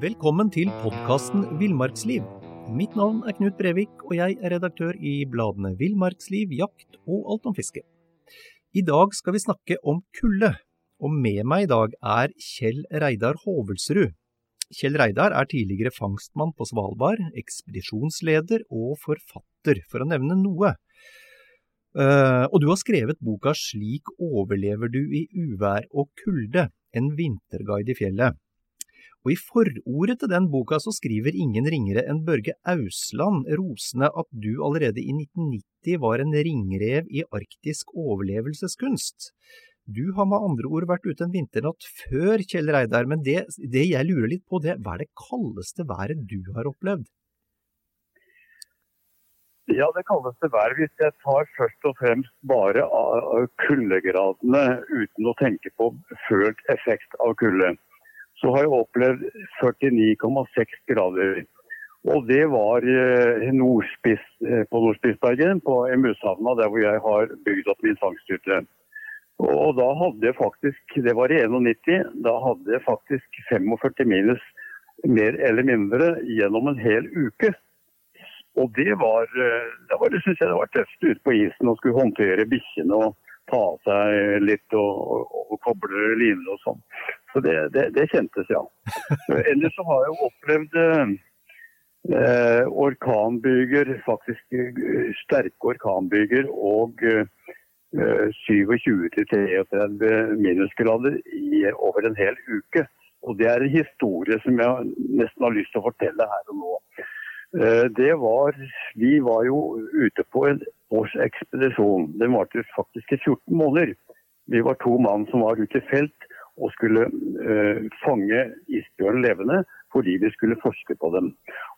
Velkommen til podkasten Villmarksliv. Mitt navn er Knut Brevik, og jeg er redaktør i bladene Villmarksliv, Jakt og Alt om fiske. I dag skal vi snakke om kulde, og med meg i dag er Kjell Reidar Hovelsrud. Kjell Reidar er tidligere fangstmann på Svalbard, ekspedisjonsleder og forfatter, for å nevne noe. Uh, og du har skrevet boka Slik overlever du i uvær og kulde, en vinterguide i fjellet. Og i forordet til den boka så skriver ingen ringere enn Børge Ausland rosende at du allerede i 1990 var en ringrev i arktisk overlevelseskunst. Du har med andre ord vært ute en vinternatt før Kjell Reidar, men det, det jeg lurer litt på, det hva er det kaldeste været du har opplevd? Ja, det kaldeste været, hvis jeg tar først og fremst bare av kuldegradene uten å tenke på følt effekt av kulde så har jeg opplevd 49,6 grader. Og det var eh, nordspiss, eh, på Nordspitsbergen, på Emushavna, der hvor jeg har bygd opp min fangsthytte. Og da hadde jeg faktisk, det var i 91, da hadde jeg faktisk 45 minus mer eller mindre gjennom en hel uke. Og det var, eh, det, var, det synes jeg det var tøft ute på isen å skulle håndtere bikkjene og ta av seg litt og, og, og koble liner og sånn. Så det, det, det, kjentes, ja. Ellers så har jeg jo opplevd eh, orkanbyger, faktisk eh, sterke orkanbyger og eh, 27-33 minusgrader i, over en hel uke. Og Det er en historie som jeg nesten har lyst til å fortelle her og nå. Eh, det var, Vi var jo ute på en årsekspedisjon. Den varte faktisk i 14 måneder. Vi var to mann som var ute i felt og skulle uh, fange isbjørn levende fordi vi skulle forske på dem.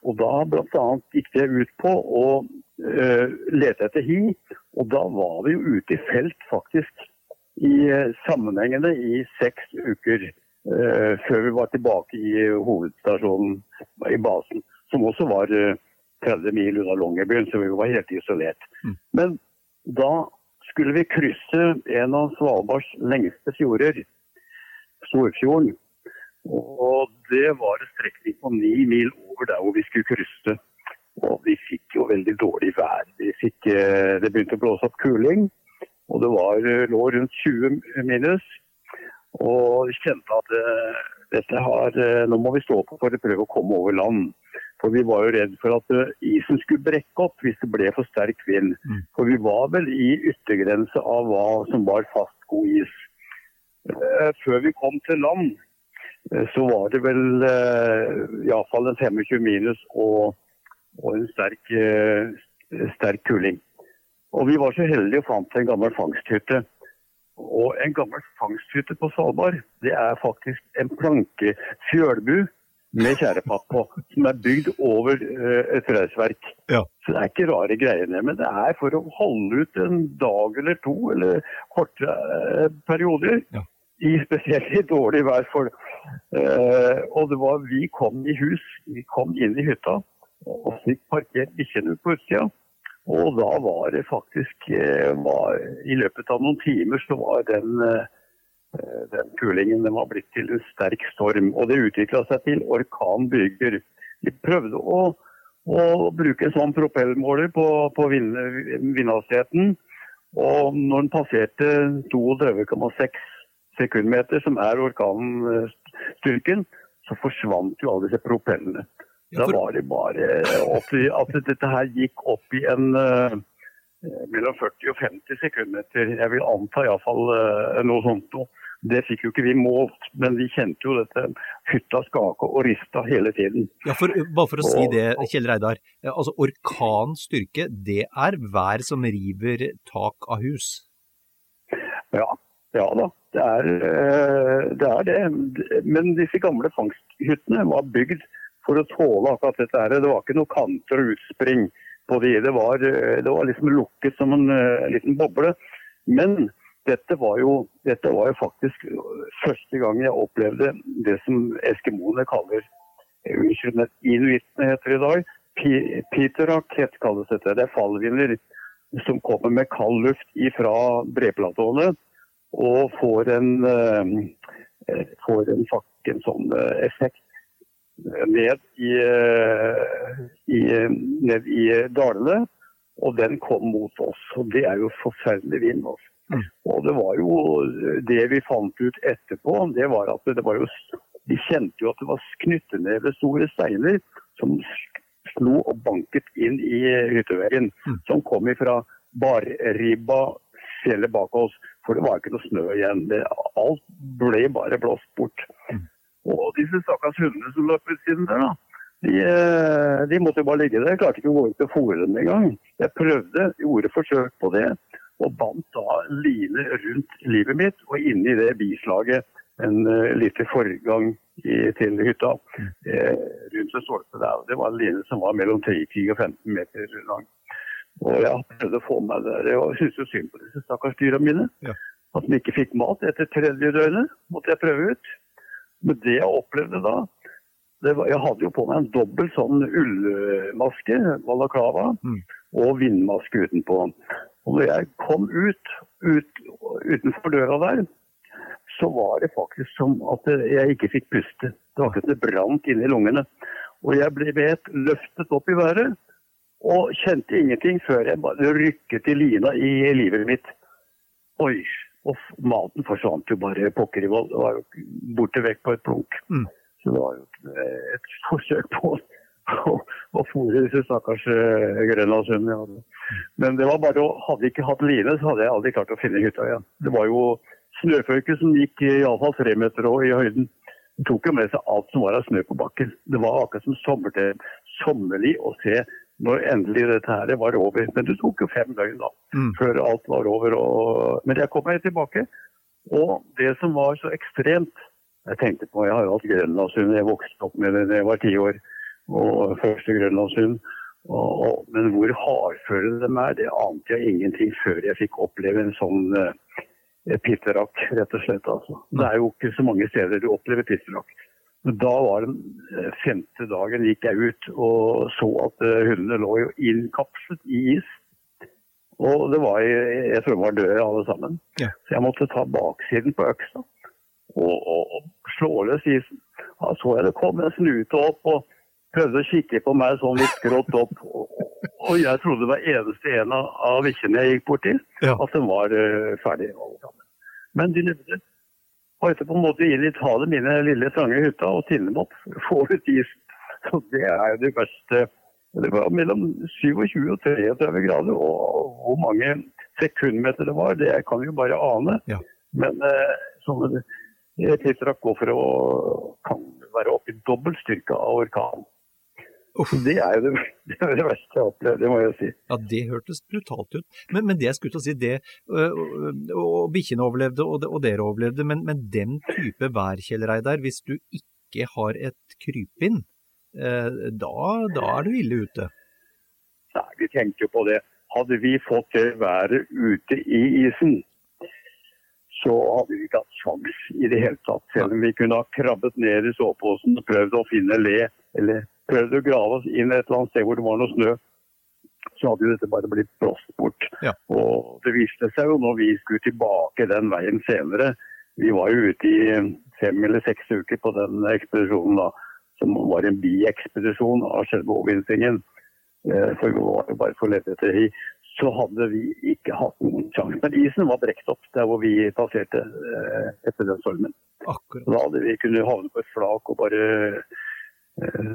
Og Da bl.a. gikk det ut på å uh, lete etter hi, og da var vi jo ute i felt faktisk i uh, sammenhengende i seks uker. før vi var tilbake i hovedstasjonen i basen, som også var 30 mil unna Longyearbyen, så vi var helt isolert. Mm. Men da skulle vi krysse en av Svalbards lengste fjorder, Storfjorden. Og det var en strekning på ni mil over der hvor vi skulle krysse. Og vi fikk jo veldig dårlig vær. Fikk, eh, det begynte å blåse opp kuling, og det var, eh, lå rundt 20 minus. Og vi kjente at dette har, nå må vi stå på for å prøve å komme over land. For vi var jo redd for at uh, isen skulle brekke opp hvis det ble for sterk vind. Mm. For vi var vel i yttergrense av hva som var fast, god is. Eh, før vi kom til land, eh, så var det vel eh, iallfall en 25 minus og, og en sterk, sterk, kuling. Og vi var så heldige og fant en gammel fangsthytte. Og en gammel fangsthytte på Svalbard, det er faktisk en planke fjølbu med tjærepapp på, som er bygd over et reisverk. Ja. Så det er ikke rare greiene. Men det er for å holde ut en dag eller to, eller korte perioder. Ja i spesielt i dårlig vær. For, uh, og det var, vi kom i hus, vi kom inn i hytta og fikk parkert bikkjene på utsida. Og da var det faktisk uh, var, I løpet av noen timer så var den, uh, den kulingen den var blitt til en sterk storm. Og det utvikla seg til orkan De prøvde å, å bruke en sånn propellmåler på, på vind, vindhastigheten. Og når den passerte 32,6 sekundmeter, som er orkanstyrken, så forsvant jo alle disse propellene. Da var det bare at dette her gikk opp i en uh, mellom 40 og 50 sekundmeter. Jeg vil anta iallfall uh, noe sånt noe. Det fikk jo ikke vi målt, men vi kjente jo dette hytta skake og rista hele tiden. Ja, for, Bare for å si det, Kjell Reidar. altså Orkanstyrke, det er vær som river tak av hus? Ja, ja da. Det er, eh, det er det. Men disse gamle fangsthyttene var bygd for å tåle akkurat dette. Det var ikke noe kanter og utspring på det. Det var, det var liksom lukket som en uh, liten boble. Men dette var, jo, dette var, jo, faktisk første gang jeg opplevde det som eskimoene kaller Unnskyld, inuittene heter det i dag. Peterak kalles dette. Det er fallvinder som kommer med kald luft ifra breplatåene og får en, uh, får en, en sånn effekt ned i, i, ned i dalene. Og den kom mot oss. Og det er jo forferdelig vind. Også. Mm. Og det var jo det vi fant ut etterpå, det var at det var jo De kjente jo at det var knyttenevestore steiner som slo og banket inn i hytteveggen. Mm. Som kom ifra Barribba, fjellet bak oss. For det var ikke noe snø igjen. Alt ble bare blåst bort. Mm. Og disse stakkars hundene som løp ut siden der, da. De, eh, de, måtte jo bare ligge der. Jeg klarte ikke å gå ut og fòre dem engang. Jeg prøvde, gjorde forsøk på det. Og bandt da line rundt livet mitt og inni det bislaget en uh, liten forgang i, til hytta. Eh, rundt en stolpe der. Det var en line som var mellom 10 og 15 meter lang. Og jeg prøvde å få meg der. Jeg syntes synd på disse stakkars dyra mine. Ja. At de ikke fikk mat etter tredje døgnet, måtte jeg prøve ut. Men det jeg opplevde da var, Jeg hadde jo på meg en dobbel sånn ullmaske, malaklava, mm. og vindmaske utenpå. Og når jeg kom ut, ut, utenfor døra der, så var det faktisk som at jeg ikke fikk puste. Det var akkurat det brant inni lungene. Og jeg ble vet, løftet opp i været og kjente ingenting før jeg bare rykket i lina i livet mitt. Oi, og maten forsvant jo bare pokker i vold. Det var jo borte vekk på et plunk. Mm. Så det var jo et forsøk på å, å fôre disse stakkars uh, grønlandshundene. Ja. Men det var bare å, hadde jeg ikke hatt line, så hadde jeg aldri klart å finne hytta igjen. Det var jo snøføyke som gikk iallfall tre meter i høyden. Det tok jo med seg alt som var av snø på bakken. Det var akkurat som. Sommerlig å se når endelig dette her var over. Men det tok jo fem døgn da, mm. før alt var over. Og... Men jeg kom meg tilbake. Og det som var så ekstremt Jeg tenkte på, jeg har jo hatt grønlandshund. Jeg vokste opp med det da jeg var ti år. Og første grønlandshund. Og, men hvor hardføre de er, det ante jeg ingenting før jeg fikk oppleve en sånn uh, pitterakk, rett og slett. Altså. Det er jo ikke så mange steder du opplever pitterakk. Da var den eh, femte dagen gikk jeg ut og så at eh, hundene lå jo innkapslet i is. Og det var, jeg tror de var døde alle sammen. Ja. Så jeg måtte ta baksiden på øksa og, og, og slå løs isen. Da så jeg det kom en snute opp og prøvde å kikke på meg sånn litt grått opp. Og jeg trodde det var eneste en av bikkjene jeg gikk borti, ja. at den var uh, ferdig. Men de levde. Og etterpå måtte jeg inn i ta det mine lille, trange hytta og tinne dem opp. Få ut isen. Så det er det verste. Det var mellom 27 og 33 grader. Og hvor mange sekundmeter det var, det kan vi jo bare ane. Ja. Men eh, sånne tiltrakk går for å kan være oppe i dobbelt styrke av orkanen. Det er jo det, det, er det, verste jeg har opplevd, det må jeg si. Ja, Det hørtes brutalt ut. Men, men det jeg skulle til å si, det Og bikkjene overlevde, og, og, dere overlevde, men, men den type vær, Kjell Reidar, hvis du ikke har et krypinn, da, da er du ille ute? Nei, vi tenker jo på det. Hadde vi fått det været ute i isen, så hadde vi ikke hatt sjans i det hele tatt. Selv om vi kunne ha krabbet ned i soveposen og prøvd å finne le eller prøvd å grave oss inn et eller annet sted hvor det var noe snø, så hadde jo dette bare blitt blåst bort. Ja. Og det viste seg jo når vi skulle tilbake den veien senere, vi var jo ute i fem eller seks uker på den ekspedisjonen da, som var en biekspedisjon av selve overvintringen. Eh, for vi var jo bare for lette etter hi. så hadde vi ikke hatt noen sjanse. Men isen var brekt opp der hvor vi passerte eh, etter den stormen. Akkurat. Da hadde vi kunnet havne på et flak og bare eh,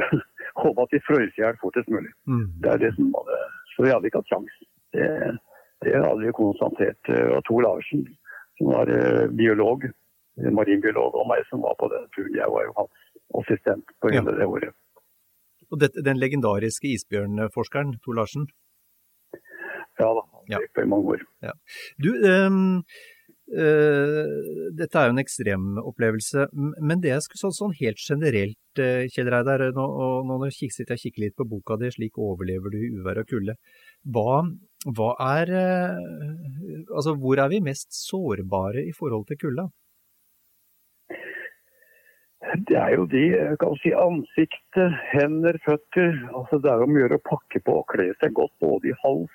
håpe at vi frøs i hjel fortest mulig. Mm. Det er det som hadde, så vi hadde ikke hatt sjans. Det, det hadde vi konstatert. Og Tor Larsen, som var eh, biolog, marinbiolog, og meg som var på den turen. Jeg var jo hans assistent på hele det året. Og det, den legendariske isbjørnforskeren Tor Larsen. Ja da, Ja. det gikk på i mange år. Du, ehm, eh, dette er jo en ekstremopplevelse, opplevelse men det jeg skulle sånn, sånn helt generelt, uh, Kjell Reidar, nå, nå jeg sitter og kikker litt på boka di, slik overlever du uvær og kulde, hva, hva er, uh, altså hvor er vi mest sårbare i forhold til kulda? Det er jo de, kan si ansiktet, hender, føtter. Altså det er om å gjøre å pakke på og kle seg godt både i hals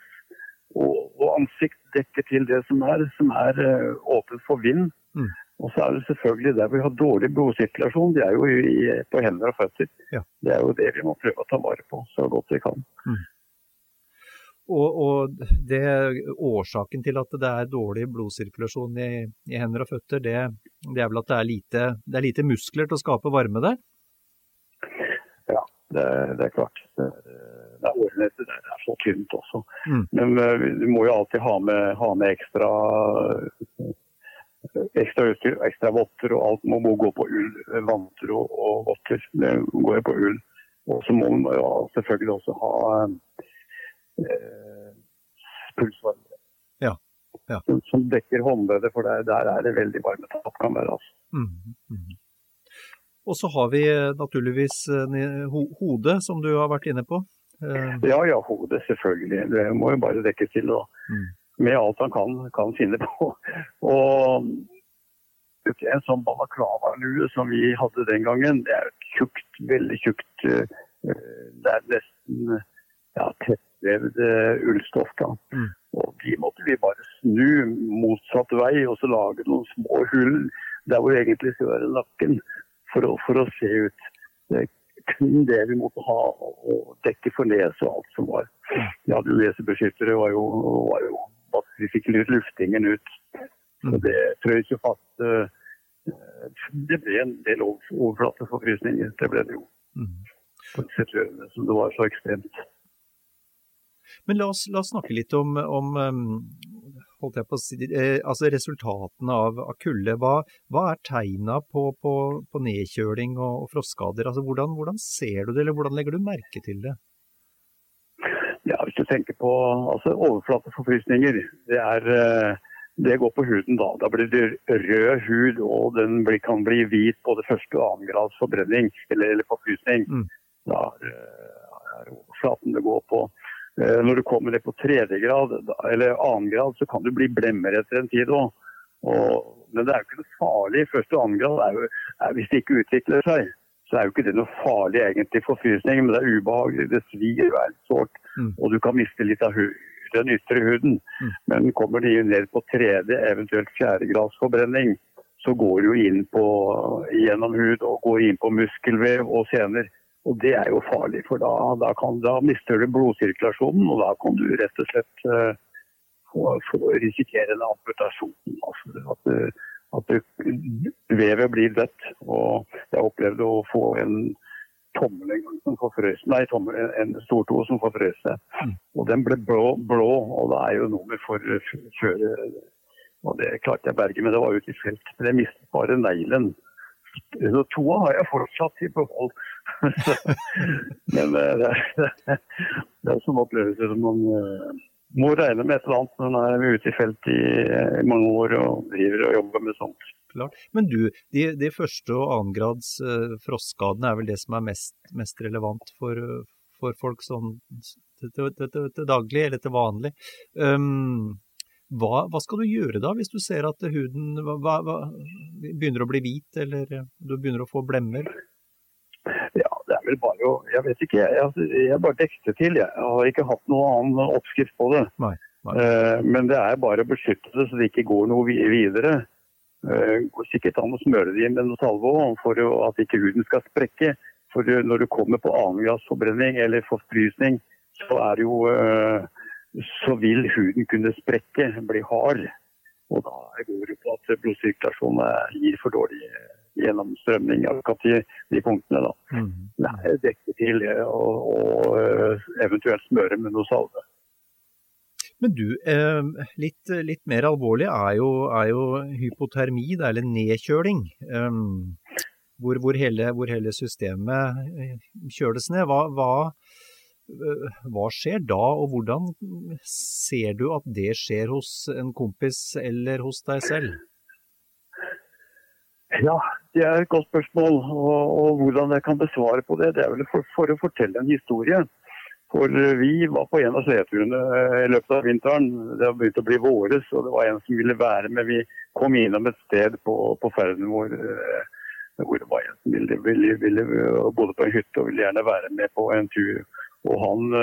og, og ansikt. dekker til det som er, som er eh, åpent for vind. Mm. Og så er det selvfølgelig der vi har dårlig blodsirkulasjon, det er jo i, på hender og føtter. Ja. Det er jo det vi må prøve å ta vare på så godt vi kan. Og, og det, årsaken til at det er dårlig blodsirkulasjon i, i hender og føtter, det, det er vel at det er, lite, det er lite muskler til å skape varme der? Ja, det, det er klart. Det, det årenettet der er så tynt også. Mm. Men eh, du må jo alltid ha med, ha med ekstra ekstra utstyr, ekstra votter og alt må, må gå på ull. Vanter og, og votter. Det går på ull. Og så må man ja, selvfølgelig også ha eh, pulsvarmere. Ja, ja. Som, som dekker håndleddet, for der, der er det veldig varmetap kan være. Altså. Mm, mm. Og så har vi eh, naturligvis eh, hodet, som du har vært inne på. Eh, Ja, ja, hodet selvfølgelig. Det må jo bare dekkes til. da. Mm. Med alt han kan, kan finne på. Og en sånn balaklava-lue som vi hadde den gangen, det er tjukt, veldig tjukt eh, Det er nesten ja, tettvevd eh, ullstoff. da. Mm. Og de måtte vi bare snu motsatt vei og så lage noen små hull der hvor egentlig skal være nakken, for å, for å se ut. Det kun det vi måtte ha, og dekke for lese og alt som var. Vi hadde jo lesebeskyttere, var jo, var jo vi fikk luftingen ut. Så det frøs jo fast. eh, Det ble en del over- overflateforfrysninger, det ble det jo. som det var så ekstremt. Men la oss, la oss snakke litt om, om holdt jeg på å si, eh, altså resultatene av, av kulde. Hva, hva er tegna på, på, på nedkjøling og, og frostskader? Altså, hvordan, hvordan ser du det, eller hvordan legger du merke til det? Ja, Hvis du tenker på altså, overflateforfrysninger, det, er, eh, det går på huden da. Da blir det rød hud, og den blir, kan bli hvit på det første og annen grads forbrenning eller, eller forfrysning. Mm. Da er, eh, er overflaten det går på. Eh, Når du kommer ned på tredje grad eller annen grad, så kan du bli blemmer etter en tid òg. Men det er jo ikke noe farlig. Første og annen grad er jo, er, hvis det ikke utvikler seg, så er jo ikke det noe farlig egentlig for frysningen, men det er ubehagelig. Det svir jo er sårt, Mm. og du kan miste litt av den ytre huden. Mm. Men kommer de ned på tredje, eventuelt fjerdegradsforbrenning, så går det jo inn på, gjennom hud og går inn på muskelvev og sener. Og det er jo farlig, for da, da, kan, da mister du blodsirkulasjonen, og da kan du rett og slett uh, få, få risikere en amputasjon. Altså at, at du, vevet blir dødt. Og jeg opplevde å få en tommel som forfrøs Nei, tommel, en, stortå som forfrøs seg. Mm. Og den ble blå, blå, og det er jo noe med forkjøre Og det klarte jeg å berge, men det var ute i felt. Men jeg mistet bare neglen. Så toa har jeg fortsatt i behold. Men eh, det er, det er sånn opplevelse som man eh, må regne med et eller annet når man er ute i felt i, i mange år og driver og jobber med sånt. Klart. Men du, de, de første og annengrads uh, frostskadene er vel det som er mest, mest relevant for, eh, for folk sånn til, til, til, til, daglig eller til vanlig. Um, hva, hva skal du gjøre da, hvis du ser at huden hva, hva, begynner å bli hvit, eller eh, du begynner å få blemmer? Vel bare å Jeg vet ikke, jeg, altså, jeg bare dekte til. Jeg. har ikke hatt noen annen oppskrift på det. Nei, nei. Uh, men det er bare å beskytte det så det ikke går noe vi- videre. Uh, går sikkert an å smøre det inn med noe salve for at ikke huden skal sprekke. For når du kommer på annengradsforbrenning eller forfrysning, så er det jo uh, så vil huden kunne sprekke, bli hard. Og da går det på at blodsirkulasjonen gir for dårlig gjennomstrømning akkurat de, de punktene. da. Mm. Er dekke til og, og eventuelt smøre med noe salve. Men du, eh, litt, litt, mer alvorlig er jo, er jo hypotermi, eller nedkjøling. Hvor, hvor, hele, hvor, hele, systemet eh, kjøles ned. Hva, hva, hva, skjer da, og hvordan ser du at det skjer hos en kompis eller hos deg selv? Ja, det er et godt spørsmål. Og, og hvordan jeg kan besvare på det, det er vel for, for å fortelle en historie. For eh, vi var på en av sleturene eh, i løpet av vinteren. Det har begynt å bli våres, og det var en som ville være med. Vi kom innom et sted på, på ferden vår eh, hvor det var en som ville, ville, ville, bodde på en hytte og ville gjerne være med på en tur. Og han,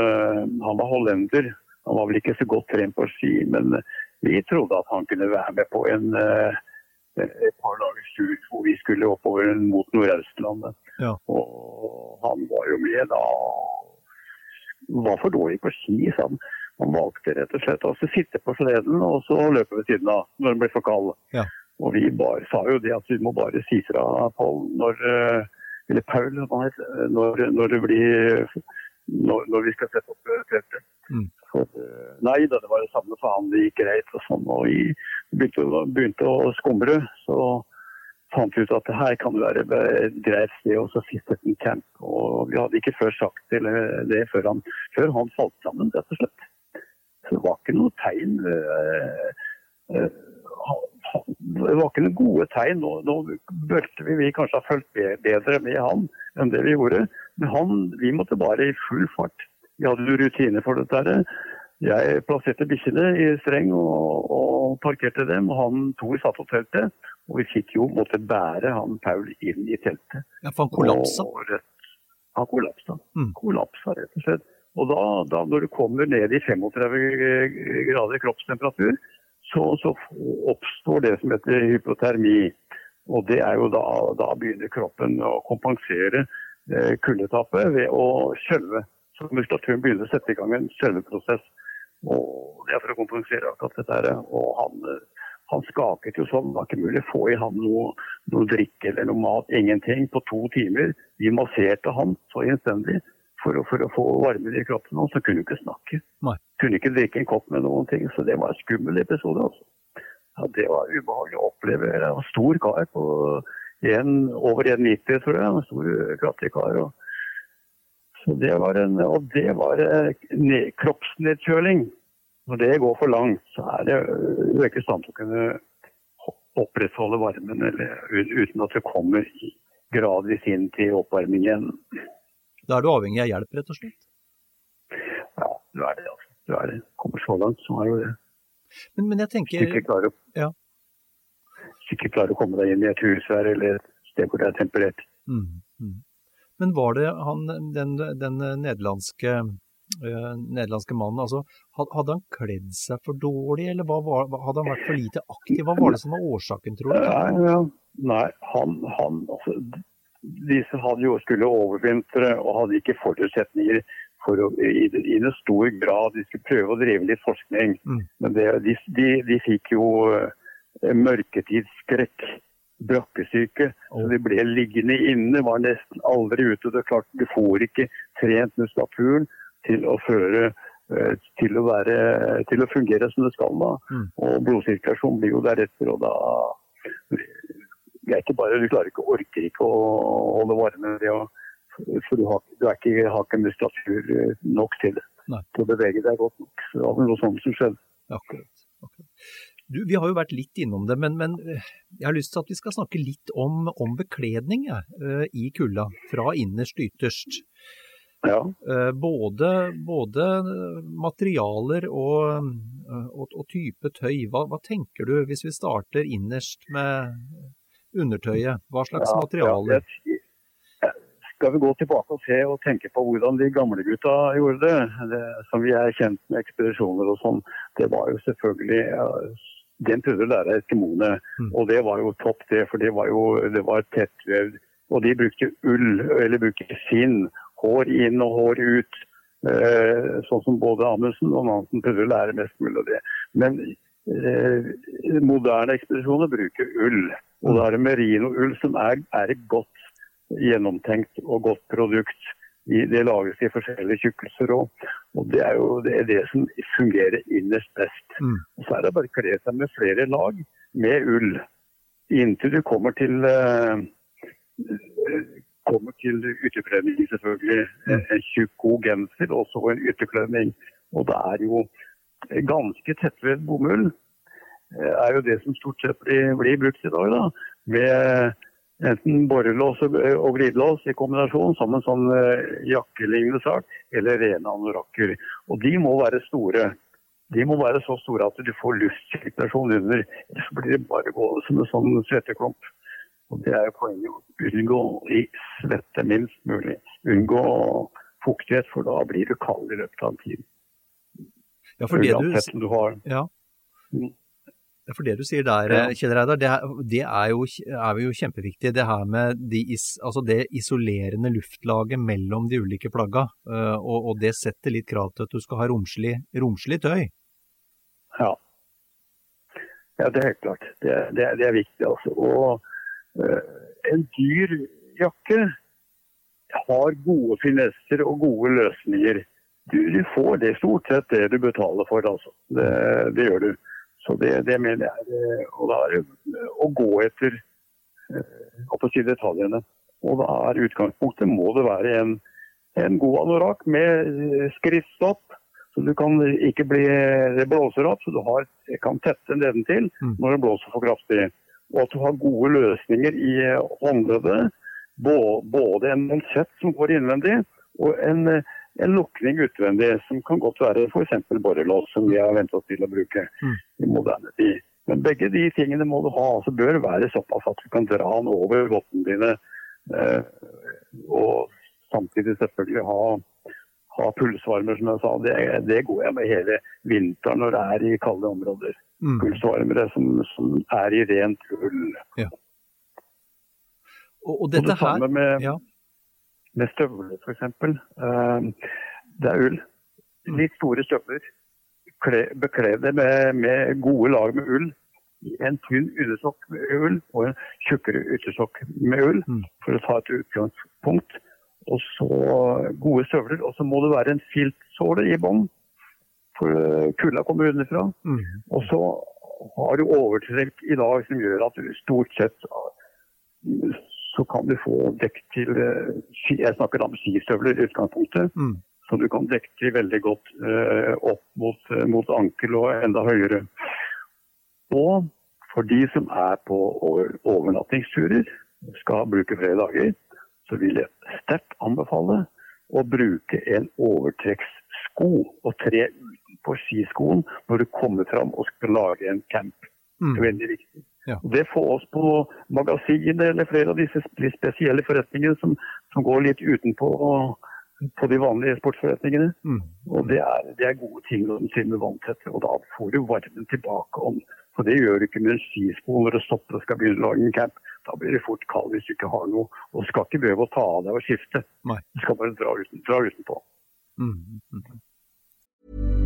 han var hollender. Han var vel ikke så godt trent på ski, men vi trodde at han kunne være med på en et par dagers tur hvor vi skulle oppover mot Nordøstlandet. Ja. Og han var jo med da var for dårlig på ski. sa han, han valgte rett og slett å sitte på sleden og så løpe ved siden av når den ble for kald. Ja. Og vi bare, sa jo det at vi må bare si fra Paul når eh, eller Paul når, når det blir når, når, vi skal sette opp eh, teltet. Mm. Eh, nei da, det var det samme for han. Det gikk greit. og sånn, og Vi begynte, begynte å skumre. så fant vi ut at her kan det være et greit sted å sette en camp. Og vi hadde ikke før sagt til det før han, før han falt sammen, rett og slett. Så det var ikke noe tegn øh, øh, Det var ikke noen gode tegn. Nå, nå burde vi, vi kanskje ha fulgt bedre med han enn det vi gjorde. Men han, vi måtte bare i full fart. Vi hadde jo rutiner for dette. Jeg plasserte bikkjene i streng og, og, parkerte dem. og Han Tor satt og telte. Og vi fikk jo måtte bære han Paul inn i teltet. Ja, For han kollapsa? han kollapsa. Mm. Kollapsa, rett og slett. Og da, da, når du kommer ned i 35 grader kroppstemperatur, så, så oppstår det som heter hypotermi. Og det er jo da, da begynner kroppen å kompensere eh, kuldetapet ved å skjelve. Så muskulaturen begynner å sette i gang en skjelveprosess. Og det er for å kompensere akkurat dette. her. Og han han skaket jo sånn. Det var ikke mulig å få i ham noe, noe drikke eller noe mat. Ingenting. På to timer. Vi masserte han så innstendig for å, for å få varmen i kroppen. Og så kunne hun ikke snakke. Nei. Kunne ikke drikke en kopp med noen ting. Så det var en skummel episode. altså. Ja, det var ubehagelig å oppleve. Det var stor kar på en, over 1,90 tror jeg. En stor klatrekar. Og, så det var en, og det var eh, kroppsnedkjøling. Når det går for langt, så er det du er ikke i stand til å kunne opprettholde varmen eller, uten at det kommer gradvis inn til oppvarming igjen. Da er du avhengig av hjelp, rett og slett? Ja, du er det. altså. Du er det. Kommer så langt, så er jo det. Men, men jeg tenker Hvis du ikke klarer, ja. ikke klarer å komme deg inn i et hus her eller et sted hvor det er temperert. Mm, mm. Men var det han, den, den nederlandske nederlandske mannen. Altså, hadde han kledd seg for dårlig, eller var, hadde han vært for lite aktiv? Hva var det som var årsaken, tror du? Nei, ja. Nei han, han altså, disse hadde jo skulle overvintre og hadde ikke forutsetninger for å, i, i en stor grad. De skulle prøve å drive litt forskning, mm. men det, de, de, de, fikk jo uh, mørketidsskrekk brakkesyke. Så de ble liggende inne, var nesten aldri ute. Det er klart, Du får ikke trent muskulaturen til å føre eh, til å, være, til å fungere som det skal. da. Mm. Og blodsirkulasjon blir jo deretter. og da det er ikke bare, Du klarer ikke, orker ikke å holde varme. Det, for du har, du ikke, har ikke muskulatur eh, nok til, til å bevege deg godt nok. Så det var noe sånt som skjedde. Akkurat. akkurat. Du, vi har jo vært litt innom det, men, men, eh, jeg har lyst til at vi skal snakke litt om, om bekledning ja, i kulda. Fra innerst til ytterst. Ja. Eh, både, både, materialer og, eh, og, og, type tøy. Hva, hva, tenker du hvis vi starter innerst med undertøyet? Hva slags ja, materialer? Ja, skal vi gå tilbake og se og tenke på hvordan de gamle gutta gjorde det, det som vi er kjent med ekspedisjoner og sånn, det var jo selvfølgelig Den prøvde å lære eskimoene, mm. og det var jo topp, det. For det var jo det var tettvevd. Og de brukte ull, eller brukte skinn hår inn og hår ut. Eh, sånn som både Amundsen og Nansen prøvde å lære mest mulig av det. Men eh, moderne ekspedisjoner bruker ull. Og da er det merino-ull som er, er, et godt gjennomtenkt og godt produkt. Det lages i forskjellige tjukkelser òg. Og det er jo det, er det som fungerer innerst best. Mm. Og Så er det bare å kle seg med flere lag med ull. Inntil du kommer til uh, kommer til ytterkledning, selvfølgelig. Mm. En tjukk, god genser og så en ytterkledning. Og det er jo ganske tettvedd bomull. Eh, er jo det som stort sett blir, blir brukt i dag. da, Med enten borrelås og, glidelås i kombinasjon, som en sånn uh, jakkelignende sak, eller rene anorakker. Og de må være store. De må være så store at du får luftsirkulasjon under. Ellers blir det bare gående som en sånn svetteklump. Og Det er jo poenget å unngå i svette minst mulig. Unngå fuktighet, for da blir du kald i løpet av en tid. Ja, for det du, du har. Ja. For det du sier der, ja. Kjell Reidar, det, det, er jo, er jo kjempeviktig. Det her med de, altså det isolerende luftlaget mellom de ulike plagga. Eh, og, og, det setter litt krav til at du skal ha romslig, romslig tøy. Ja. ja. det er helt klart. Det, det, det er viktig. altså. Og Eh, en dyr jakke har gode finesser og gode løsninger. Du, du, får det stort sett det du betaler for, altså. Det, det gjør du. Så det, det, mener jeg eh, og da er det å gå etter eh, å si detaljene. Og da er utgangspunktet må det være en, en god anorakk med skriftstopp. Så du kan ikke bli det blåser opp, så du har, kan tette nedentil mm. når det blåser for kraftig og at du har gode løsninger i håndleddet. Både en monsett som går innvendig, og en, en lukning utvendig, som kan godt være f.eks. borrelås, som vi har vent oss til å bruke mm. i moderne tid. Men begge de tingene må du ha. altså bør være såpass at du kan dra den over vottene dine. Eh, og samtidig selvfølgelig ha, ha pulsvarmer, som jeg sa. Det, det, går jeg med hele vinteren når det er i kalde områder mm. pulsvarmere som, som, er i rent ull. Ja. Og, og dette og det samme med, ja. Med støvler, f.eks. Uh, eh, det er ull. Litt store støvler. Bekle det med, med, gode lag med ull. En tynn undersokk med ull og en tjukkere yttersokk med ull, mm. for å ta et utgangspunkt. Og så gode støvler. Og så må det være en filtsåle i bånn for eh, kulda kommer underfra. Mm. Og så har du overtrekk i dag som gjør at du stort sett så kan du få dekk til eh, Jeg snakker da om skistøvler i utgangspunktet. Mm. Så du kan dekke til veldig godt eh, opp mot, uh, mot, ankel og enda høyere. Og for de som er på over, overnattingsturer, skal bruke flere dager, så vil jeg sterkt anbefale å bruke en overtrekkssko og tre utenpå skiskoen når du kommer fram og skal lage en camp. Mm. Det er veldig viktig. Ja. Det får oss på magasinet eller flere av disse spesielle forretningene som, som går litt utenpå på de vanlige sportsforretningene. Mm. Og det er, det er, gode ting når de sier med vanntett, Og da får du varmen tilbake om. For det gjør du ikke med en skisko når du stopper og skal begynne å lage en camp. Da blir det fort kald hvis du ikke har noe. Og du skal ikke behøve å ta av deg og skifte. Nei. Du skal bare dra, uten, dra utenpå. Mm. Mm.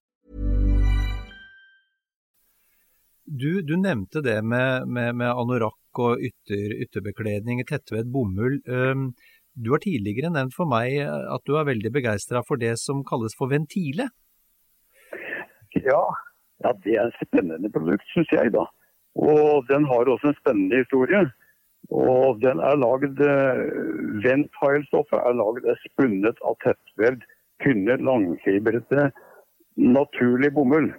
Du, du, nevnte det med, med, med anorakk og ytter, ytterbekledning, tettvedd bomull. Du har tidligere nevnt for meg at du er veldig begeistra for det som kalles for ventile. Ja, ja det er et spennende produkt, syns jeg, da. Og den har også en spennende historie. Og den er lagd Ventile-stoffet er lagd spunnet av tettvevd, tynne, langfibrete, naturlig bomull.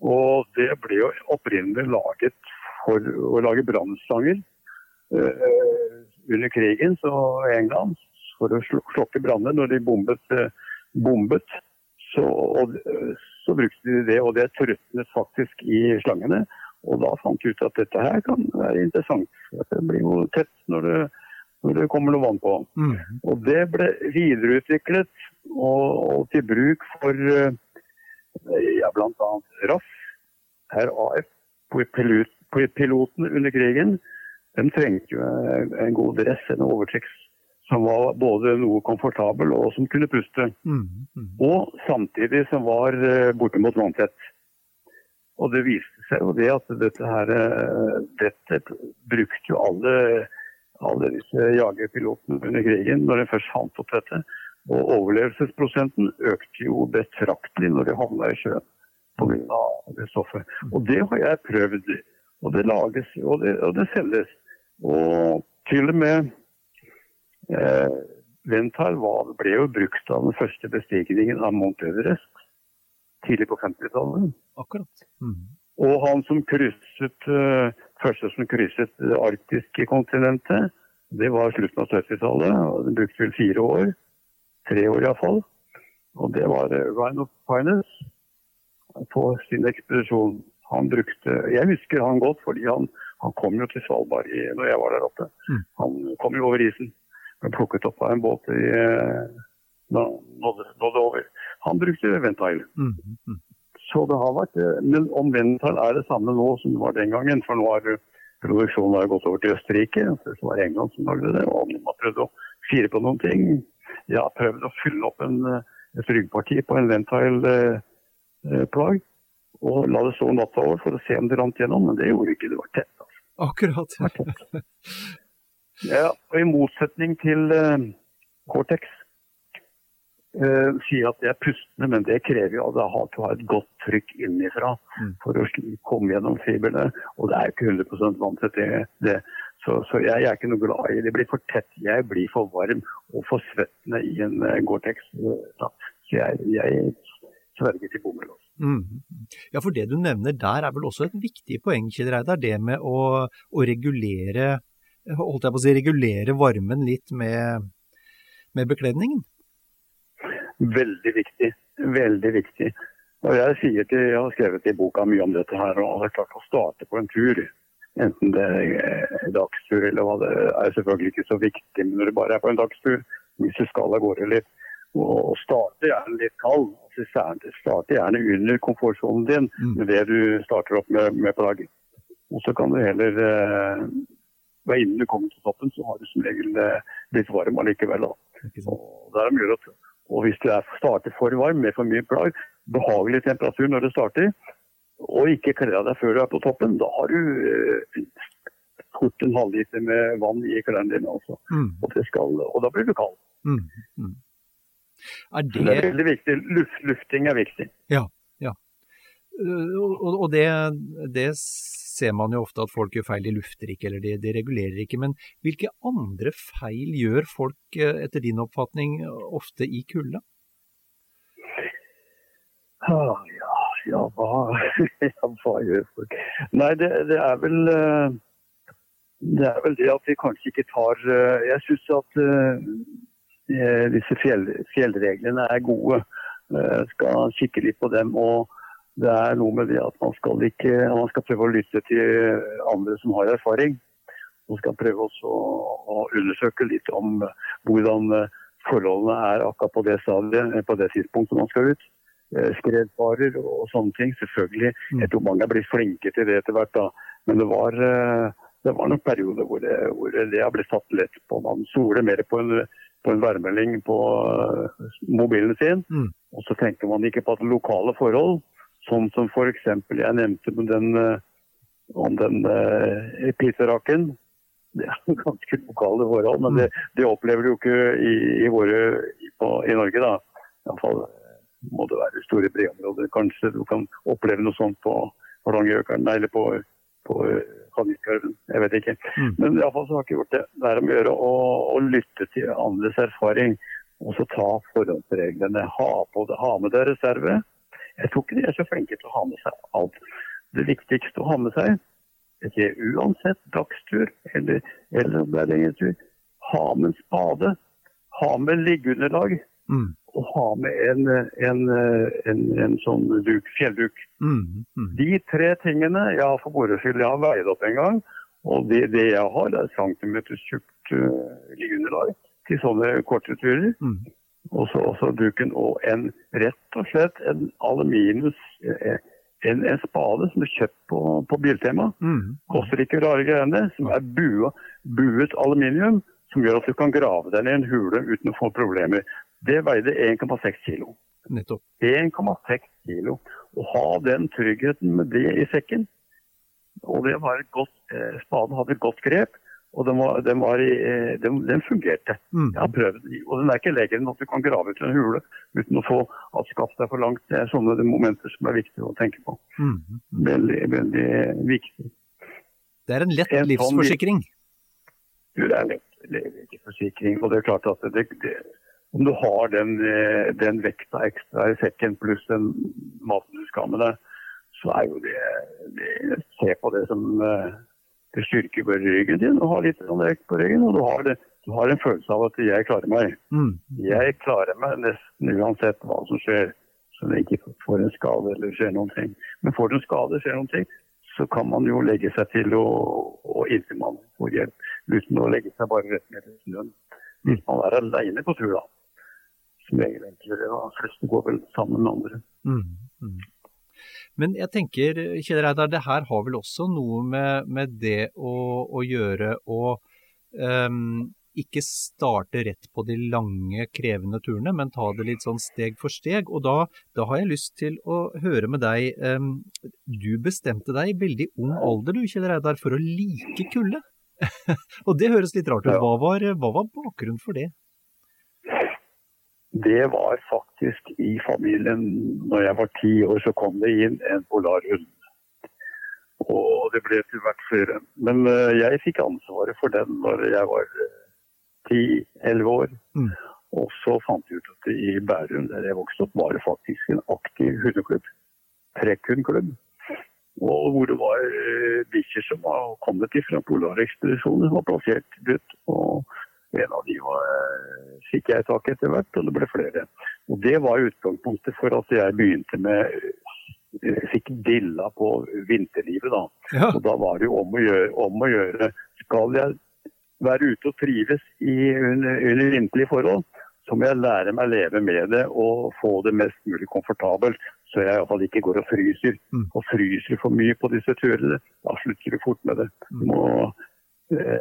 Og det ble jo opprinnelig laget for å lage brannslanger eh, under krigen så England for å slokke branner når de bombet. Uh, bombet. Så, og, så, brukte de det, og det trøtnet faktisk i slangene. Og da fant de ut at dette her kan være interessant. Det blir jo tett når det, når det kommer noe vann på. Mm. Og det ble videreutviklet og, og til bruk for uh, ja, bl.a. RAF, RAF, piloten under krigen. De trengte jo en god dress, en overtrekk som var både noe komfortabel og som kunne puste. Mm, mm. Og samtidig som var eh, bortimot vanntett. Og det viste seg jo det at dette her eh, Dette brukte jo alle, alle disse jagerpilotene under krigen når de først fant opp dette. Og overlevelsesprosenten økte jo betraktelig når de havna i sjøen pga. det stoffet. Og det har jeg prøvd. Og det lages, og det, og det selges. Og til og med eh, Ventar var, ble jo brukt av den første bestigningen av Mount Everest tidlig på 50-tallet. Akkurat. Mm. Og han som krysset, eh, første som krysset det arktiske kontinentet, det var slutten av 70-tallet. Den brukte vel fire år tre år iallfall. Og det var eh, Ryan of Finance på sin ekspedisjon. Han brukte Jeg husker han godt, fordi han, han kom jo til Svalbard i, når jeg var der oppe. Mm. Han kom jo over isen. Ble plukket opp av en båt i da nådde, nådde over. Han brukte Ventile. Mm. Mm. Så det har vært eh, Men om Ventile er det samme nå som det var den gangen, for nå har produksjonen har gått over til Østerrike. Så det var England som lagde det, og man har prøvd å fire på noen ting jeg har prøvd å fylle opp en, eh, et ryggparti på en ventile-plagg. Eh, og la det stå natta over for å se om det rant gjennom, men det gjorde ikke. Det var tett. Altså. Akkurat. Det tett. Ja, og I motsetning til uh, Cortex uh, sier at det er pustende, men det krever jo at du har et godt trykk innifra mm. for å komme gjennom fibrene. Og det er jo ikke 100 vanntett, det, det. Så, så jeg, jeg, er ikke noe glad i det. blir for tett. Jeg blir for varm og for svettende i en uh, Gore-Tex. Så jeg, jeg sverger til bomull. Mm. Ja, for det du nevner der er vel også et viktig poeng, Kjell Reidar. Det med å, å, regulere holdt jeg på å si, regulere varmen litt med, med bekledningen? Veldig viktig. Veldig viktig. Og jeg, sier til, jeg har skrevet i boka mye om dette her, og er klart å starte på en tur Enten det er dagstur eller hva det er, selvfølgelig ikke så viktig. Men når det bare er på en dagstur, hvis du skal av gårde litt, og starte gjerne litt kald. Altså starte gjerne under komfortsonen din mm. med det du starter opp med, med plagg. Og så kan du heller eh, Innen du kommer til toppen, så har du som regel eh, blitt varm allikevel. Og, det er mye å og hvis du er, starter for varm med for mye plagg, behagelig temperatur når du starter, og ikke kle av deg før du er på toppen, da har du eh, fort en halvliter med vann i klærne dine. Altså. Mm. Og, skal, og, da blir du kald. Mm. Mm. Er det... det... er veldig viktig. Luft, lufting er viktig. Ja, ja. Uh, og, og det, det, ser man jo ofte at folk gjør feil. De lufter ikke, eller de, de regulerer ikke. Men hvilke andre feil gjør folk, uh, etter din oppfatning, ofte i kulda? Ah, ja, ja, hva, ja, hva gjør folk? Nei, det, det, er vel eh, det er vel det at vi kanskje ikke tar eh, Jeg syns at uh, disse fjell, fjellreglene er gode. Jeg skal kikke litt på dem. og det er noe med det at man skal, ikke, man skal prøve å lytte til andre som har erfaring. Man skal prøve også å undersøke litt om hvordan forholdene er akkurat på det stadiet, på det tidspunktet man skal ut. Eh, skredfarer og sånne ting. Selvfølgelig. Mm. Jeg tror mange er blitt flinke til det etter hvert. da. Men det var, eh, det var noen perioder hvor det, hvor det har blitt satt lett på. Man soler mer på en, på en værmelding på eh, mobilen sin. Mm. Og så tenker man ikke på at lokale forhold, sånn som f.eks. jeg nevnte med den, om den uh, pizzaraken det er ganske lokale forhold. Men det, det opplever du jo ikke i, i, våre, i, på, i Norge, da. Iallfall må det være store breområder. Kanskje du kan oppleve noe sånt på Hardangerjøkeren eller på, på Kannikarven. Jeg vet ikke. Mm. Men iallfall så har jeg ikke gjort det. Det er om å gjøre å, å lytte til andres erfaring. Og så ta forhåndsreglene. Ha, på det, ha med deg reserve. Jeg tror ikke de er så flinke til å ha med seg alt. Det viktigste å ha med seg, ikke uansett dagstur eller, eller om det er lengre tur, ha med en spade. Ha med liggeunderlag. Mm. Og ha med en, en, en, en sånn duk, fjellduk. Mm. Mm. De tre tingene Jeg har for moro skyld jeg har veid opp en gang. Og det, det jeg har, er centimeters tjukt uh, liggeunderlag til sånne korte turer. Mm. Og så duken og en rett og slett en aluminiums eh, en, en spade som er kjøpt på, på Biltema. Mm. Koster ikke rare greiene. Som er bua, buet aluminium, som gjør at du kan grave deg i en hule uten å få problemer. Det veide 1,6 kilo. Nettopp. 1,6 kilo. Å ha den tryggheten med det i sekken, og det var et godt, eh, spaden hadde et godt grep. Og den, var, den, var i, eh, den, den fungerte. Mm. Jeg har prøvd. Og den er ikke lenger enn at du kan grave ut en hule uten å få at skapet er for langt. Det er sånne momenter som er viktige å tenke på. Mm. Veldig, veldig viktig. Det er en lett en livsforsikring? Du, det er en lett livsforsikring. Og det er klart at det, det, om du har den, eh, den, vekta ekstra i sekken pluss den maten du skal med deg, så er jo det, det Se på det som eh, det styrker bare ryggen din å ha litt sånn vekt på ryggen. Og du har, det, du har, en følelse av at jeg klarer meg. Mm. Jeg klarer meg nesten uansett hva som skjer. Så det ikke får en skade eller skjer noen ting. Men får du en skade, skjer noen ting, så kan man jo legge seg til å, og inntil man får hjelp. Uten å legge seg bare rett ned i snøen. Hvis man er aleine på tur, da. Som regel enklere. De fleste går vel sammen med andre. Mm. Mm. Men jeg tenker, Kjell Reidar, det her har vel også noe med, med det å, å, gjøre å um, ikke starte rett på de lange, krevende turene, men ta det litt sånn steg for steg. Og da, da har jeg lyst til å høre med deg. Um, du bestemte deg i veldig ung alder, du Kjell Reidar, for å like kulde. og det høres litt rart ut. Hva var, hva var bakgrunnen for det? Det var faktisk i familien Når jeg var ti år, så kom det inn en polarhund. Og det ble til hvert flere. Men uh, jeg fikk ansvaret for den når jeg var eh, ti-elleve år. Mm. Og så fant jeg ut at i Bærum, der jeg vokste opp, var det faktisk en aktiv hundeklubb. Trekkhundklubb. Og hvor det var uh, bikkjer som var kommet fra polarekspedisjonen, som var plassert ut. Og en av de var, eh, fikk jeg tak i etter hvert, og det ble flere. Og Det var utgangspunktet for at jeg begynte med eh, fikk dilla på vinterlivet. da. Ja. Og Da var det jo om å gjøre. Om å gjøre. Skal jeg være ute og trives i, under, under vinterlige forhold, så må jeg lære meg å leve med det og få det mest mulig komfortabelt. Så jeg iallfall ikke går og fryser. Mm. Og fryser for mye på disse turene. Da slutter vi fort med det. Du mm. må, eh,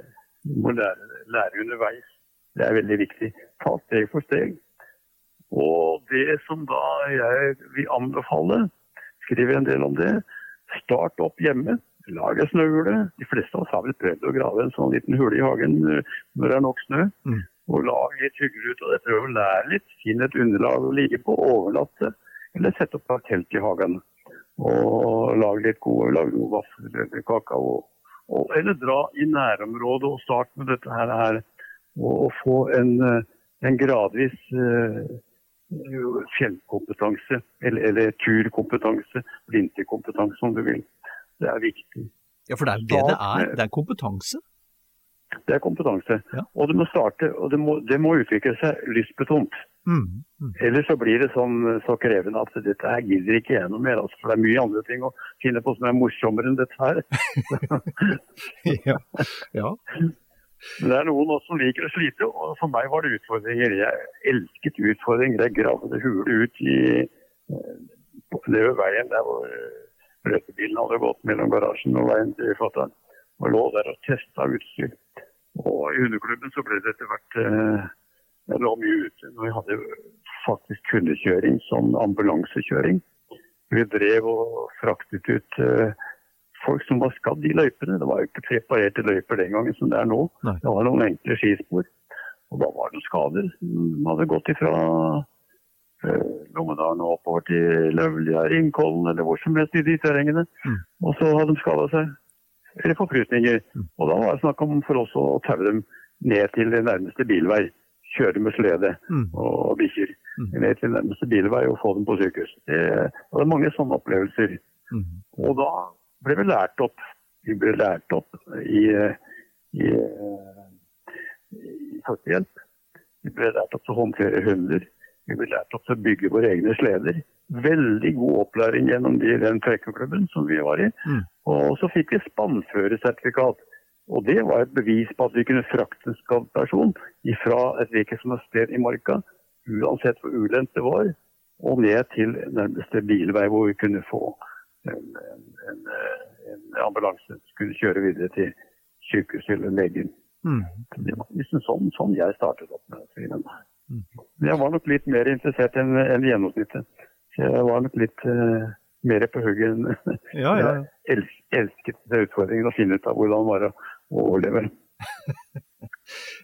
må lære, lære, underveis. Det er veldig viktig. Ta steg for steg. Og det som da jeg vil anbefale, skriver en del om det, start opp hjemme. Lag en snøhule. De fleste av oss har vel prøvd å grave en sånn liten hule i hagen når det er nok snø. Mm. Og lag litt hyggelig ut av det. Prøv å lære litt. Finn et underlag å ligge på. Overnatte. Eller sette opp et telt i hagen. Og lag litt gode, lag noe vaffel eller kakao og, eller dra i nærområdet og starte med dette her. og, og, få en, eh, en gradvis uh, fjellkompetanse, eller, eller, turkompetanse, vinterkompetanse om du vil. Det er viktig. Ja, for det er det det er? Det er kompetanse? Det er kompetanse. Ja. Og det må starte, og det må, det må utvikle seg lystbetont. Mm. Mm. Ellers så blir det sånn så krevende at dette her gidder ikke jeg noe mer. Altså, for det er mye andre ting å finne på som er morsommere enn dette her. ja. ja. Men det er noen også som liker å slite, og for meg var det utfordringer. Jeg elsket utfordringer. Jeg gravde hulet ut i det ved veien der hvor brøytebilen hadde gått mellom garasjen og veien til fatter'n. Og lå der og testa utstyr. Og i hundeklubben så ble det etter hvert eh, jeg lå mye ute når vi hadde faktisk hundekjøring, sånn ambulansekjøring. Vi drev og fraktet ut uh, folk som var skadd i løypene. Det var jo ikke preparerte løyper den gangen som det er nå. Nei. Det var noen enkle skispor. Og da var det skader. De hadde gått ifra uh, Lommedalen og oppover til Løvlia, Ringkollen eller hvor som helst i de terrengene. Mm. Og så hadde de skada seg. Eller forprutninger. Mm. Og da var det snakk om for oss å taue dem ned til nærmeste bilvei. Kjøre med slede Mm. og bikkjer Mm. ned til nærmeste bilvei og få dem på sykehus. Det det var mange sånne opplevelser. Mm. Og da ble vi lært opp. Vi ble lært opp i, i, i førstehjelp. Vi ble lært opp til å håndtere hunder. Vi ble lært opp til å bygge våre egne sleder. Veldig god opplæring gjennom de, den trekkerklubben som vi var i. Mm. Og så fikk vi spannførersertifikat. Og det var et bevis på at vi kunne frakte en skadd person fra et hvilket som helst sted i marka, uansett hvor ulendt det var, og ned til nærmeste bilvei hvor vi kunne få en, en, en, ambulanse som kunne kjøre videre til sykehus eller legen. Mm. Det var liksom sånn, sånn jeg startet opp med filmen. Mm. Men Jeg var nok litt mer interessert enn en gjennomsnittet. Så jeg var nok litt uh, mer på hugget enn Ja, ja. jeg els, elsket utfordringen å finne ut av hvordan det var å å overleve.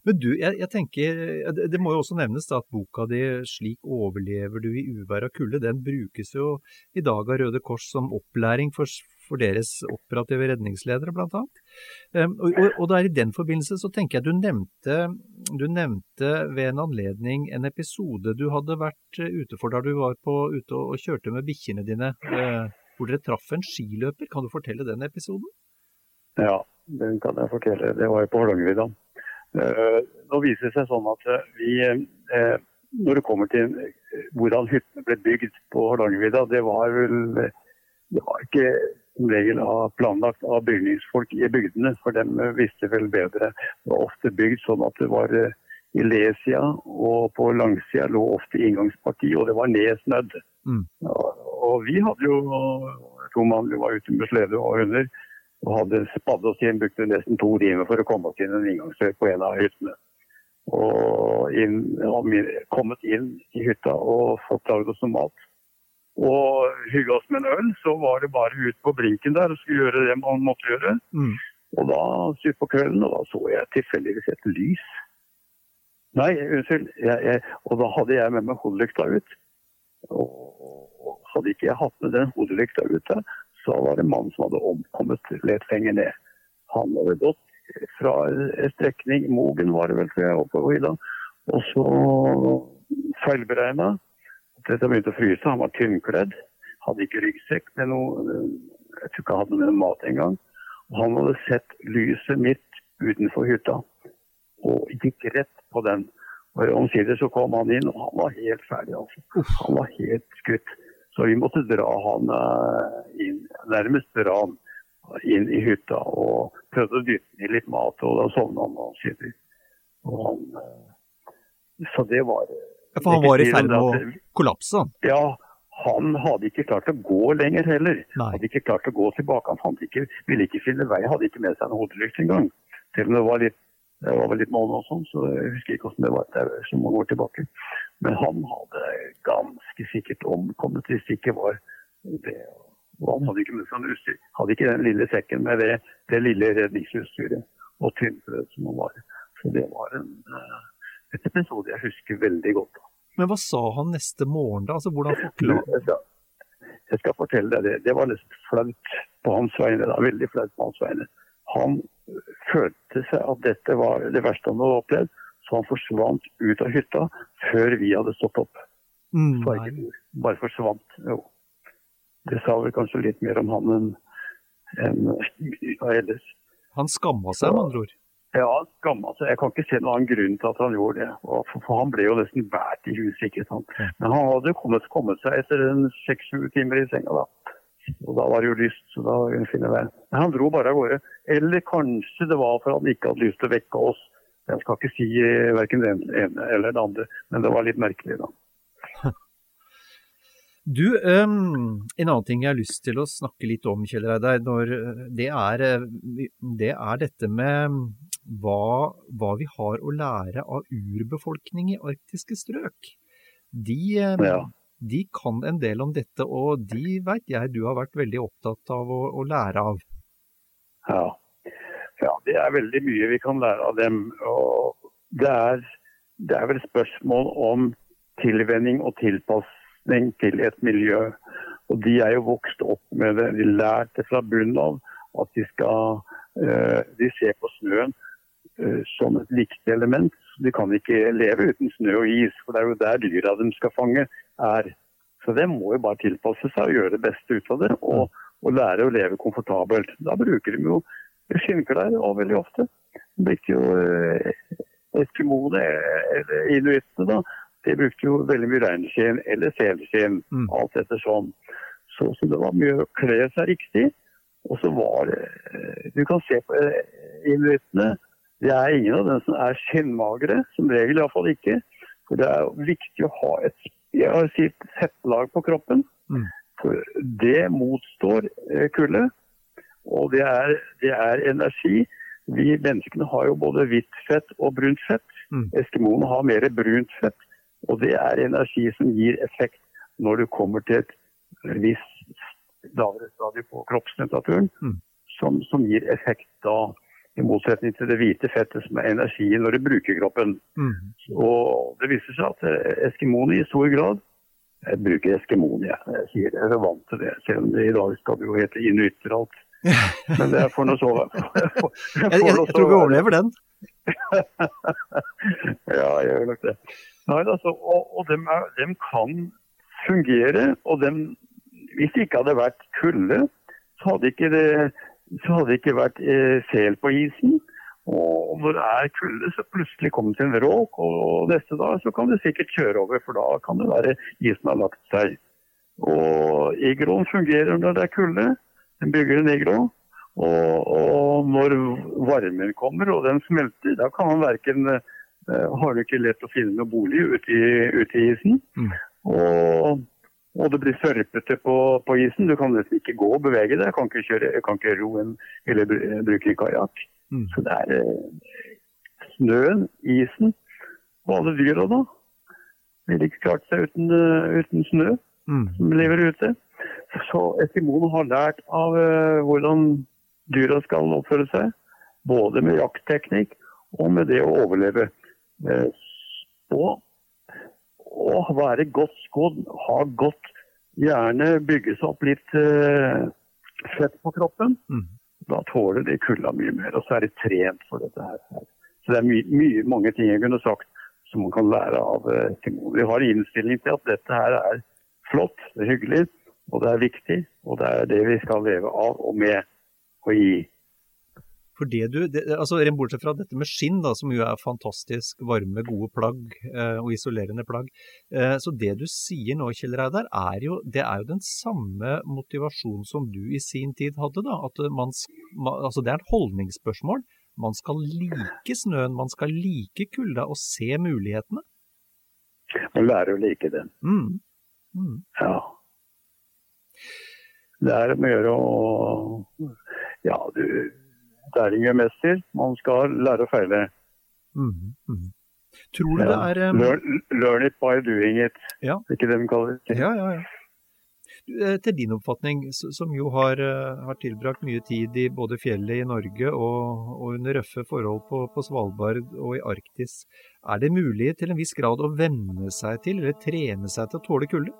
Men du, jeg, jeg tenker, det, må jo også nevnes da, at boka di 'Slik overlever du i uvær og kulde', den brukes jo i dag av Røde Kors som opplæring for, for deres operative redningsledere, blant annet. Um, og, og, og i den forbindelse så tenker jeg du nevnte, du nevnte ved en anledning en episode du hadde vært eh, ute for da du var på, ute og, og kjørte med bikkjene dine, eh, hvor dere traff en skiløper. Kan du fortelle den episoden? Ja, den kan jeg fortelle. Det var jo på Hardangervidda. Eh, nå viser det seg sånn at eh, vi, eh, når det kommer til hvordan hyttene ble bygd på Hardangervidda, det var vel det var ikke som regel planlagt av bygningsfolk i bygdene, for dem visste vel bedre. Det var ofte bygd sånn at det var i lesida og på langsida lå ofte inngangsparti, og det var nedsnødd. Mm. Ja, og vi hadde jo to mann, vi var ute med slede og hunder og hadde spadde oss inn, brukte nesten to timer for å komme oss inn en inngangsdør på en av hyttene. Og inn, kommet inn i hytta og fått laget oss noe mat. Og hygge oss med en øl, så var det bare ut på brinken der og skulle gjøre det man måtte gjøre. Mm. Og da på kvelden, og da så jeg tilfeldigvis et lys. Nei, unnskyld. Jeg, jeg, og da hadde jeg med meg hodelykta ut. Og, hadde ikke jeg hatt med den hodelykta ute, så var det en mann som hadde omkommet litt lenger ned. Han hadde gått fra en strekning, Mogen var det vel, tror jeg, oppover vidda. Og så feilberegna. Dette begynte å fryse, han var tynnkledd. Hadde ikke ryggsekk med noe Jeg tror ikke han hadde med mat engang. Og han hadde sett lyset mitt utenfor hytta, og gikk rett på den. Og Omsider så kom han inn, og han var helt ferdig. altså. Han var helt skutt. Så vi måtte dra han eh, inn, nærmest dra han inn i hytta og prøvde å dytte i litt mat, og da sovna han omsider. Og eh, så det var Ja, for han var i ferd med å kollapse. Ja, han hadde ikke klart å gå lenger heller. Nei. Hadde ikke klart å gå tilbake. Han ikke, ville ikke finne vei, hadde ikke med seg en hodelykt engang. Selv om det var litt det var vel litt måned og sånn, så jeg husker ikke hvordan det var. der, som så mange tilbake. Men han hadde ganske sikkert omkommet hvis det ikke var det. Og han hadde ikke utstyr. Hadde ikke den lille sekken med det, det lille redningsutstyret og tynnbrød som han var. Så det var en, eh, et episode jeg husker veldig godt. Men hva sa han neste morgen da? Altså, hvordan forklar... Jeg skal, jeg skal fortelle deg det. Det var nesten flaut på hans vegne. Da. Veldig flaut på hans vegne. Han følte seg at dette var det verste han hadde opplevd, så han forsvant ut av hytta før vi hadde stått opp. Mm. Bare forsvant. Jo. Det sa vel kanskje litt mer om han enn enn ellers. Han skamma seg, med andre ord. Ja, skamma seg. Jeg kan ikke se noen annen grunn til at han gjorde det. For, han ble jo nesten båret i huset, ikke sant. Men han hadde kommet, kommet seg etter en seks-sju timer i senga da. Og da var det jo lyst, så da ville han finne veien. Men han dro bare av gårde. Eller kanskje det var for at han ikke hadde lyst til å vekke oss. Jeg skal ikke si verken hverken det ene eller det andre, men det var litt merkelig da. Du, øhm, en annen ting jeg har lyst til å snakke litt om, Kjell Reidar, når, øh, det, er, øh, det er dette med hva, hva vi har å lære av urbefolkning i arktiske strøk. De, Ja. de kan en del om dette, og de vet jeg du har vært veldig opptatt av å, å lære av. Ja. Ja. Det er veldig mye vi kan lære av dem. Og det er, det er vel spørsmål om tilvenning og tilpasning til et miljø. Og de er jo vokst opp med det. De lærte fra bunnen av at de skal uh, De ser på snøen uh, som et viktig element. De kan ikke leve uten snø og is, for det er jo der dyra de skal fange, er. Så det må jo bare tilpasse seg og gjøre det beste ut av det. Og, og lære å leve komfortabelt. Da bruker de jo skinnklær og veldig ofte. De brukte jo uh, Eskimoene, eller inuittene, da, de brukte jo veldig mye reinskinn eller selskinn. Mm. Alt etter sånn. Så, så, det var mye å kle seg riktig. Og så var det Du kan se på inuittene. Det er ingen av dem som er skinnmagre. Som regel iallfall ikke. For det er viktig å ha et jeg har sitt fettlag på kroppen. Mm. For det motstår kulde. Og det er, det er energi. Vi menneskene har jo både hvitt fett og brunt fett. Mm. Eskimoene har mer brunt fett. Og det er energi som gir effekt når du kommer til et visst lavere stadium på kroppstemperaturen, mm. som, som, gir effekt da. I motsetning til det hvite fettet som er energi når du bruker kroppen. Mm. Og det viser seg at eskimoene i stor grad Jeg bruker eskimoene, jeg. jeg sier det, jeg er vant til det. Selv om det i dag skal det jo hete inuitter alt. Men det får nå så være. Jeg, jeg, jeg, tror vi overlever den. ja, jeg gjør nok det. Nei, altså, og, og dem, er, dem, kan fungere. Og dem, hvis det ikke hadde vært kulde, så hadde ikke det, så hadde det ikke vært eh, sel på isen. Og når det er kulde, så plutselig kommer det til en råk, og neste dag så kan du sikkert kjøre over, for da kan det være isen har lagt seg. Og igroen fungerer når det er kulde. Bygger en iglo. Og, og, når varmen kommer og den smelter, da kan man verken uh, har du ikke lett å finne noe bolig ute i, ute i isen. Mm. Og, og, det blir sørpete på, på, isen. Du kan nesten ikke gå og bevege deg. Kan ikke, kjøre, kan ikke ro en, eller bruke kajakk. Mm. Så det er uh, snøen, isen og alle dyra da. Ville ikke klart seg uten, uh, uten snø mm. som lever ute. Så eskimoene har lært av uh, hvordan dyra skal oppføre seg. Både med jaktteknikk og med det å overleve. Og å være godt skodd, ha godt Gjerne bygge seg opp litt uh, fett på kroppen. Mm. Da tåler de kulda mye mer. Og så er de trent for dette her. Så det er my mye, mange ting jeg kunne sagt som man kan lære av Timon. Vi har innstilling til at dette her er flott, det er hyggelig. Og det er viktig, og det er det vi skal leve av og med og gi. For det du, det, altså Bortsett fra dette med skinn, da, som jo er fantastisk varme, gode plagg eh, og isolerende plagg. Eh, så det du sier nå, Kjell Reidar, er jo, det er jo den samme motivasjonen som du i sin tid hadde. da, at man, altså Det er et holdningsspørsmål. Man skal like snøen, man skal like kulda og se mulighetene. Man lærer å like den. Mm. Mm. Ja. Det er om å gjøre å Ja, du Læring gjør mester. Man skal lære å feile. Mm, mm. Tror du ja. det er um... learn, learn, it by doing it. Ja. Ikke det de kaller det. Ja, ja, ja. Eh, til din oppfatning, som jo har, eh, har, tilbrakt mye tid i både fjellet i Norge og, og under røffe forhold på, på, Svalbard og i Arktis, er det mulig til en viss grad å venne seg til, eller trene seg til å tåle kulde?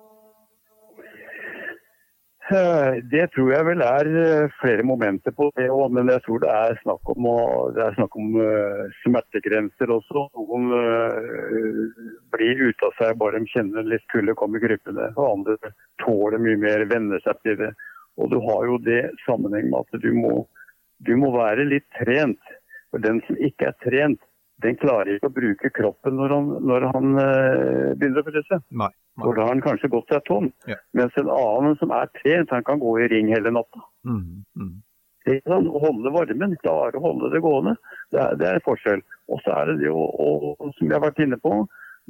Eh, det tror jeg vel er eh, flere momenter på det òg, men jeg tror det er snakk om, er snakk om uh, smertegrenser også. Noen blir ute av seg bare de kjenner litt kulde kommer krypende. Og andre tåler mye mer, venner seg til det. Og du har jo det sammenheng med at du må, du må være litt trent. For den som ikke er trent, den klarer ikke å bruke kroppen når han, når han uh, begynner å fryse. Nei. Da har han kanskje gått seg tom. Ja. Mens en annen som er trent, han kan gå i ring hele natta. Mm, mm. Sånn, holde varmen, klare å holde det gående. Det er, det er forskjell. Og så er det det å, å, som vi har vært inne på,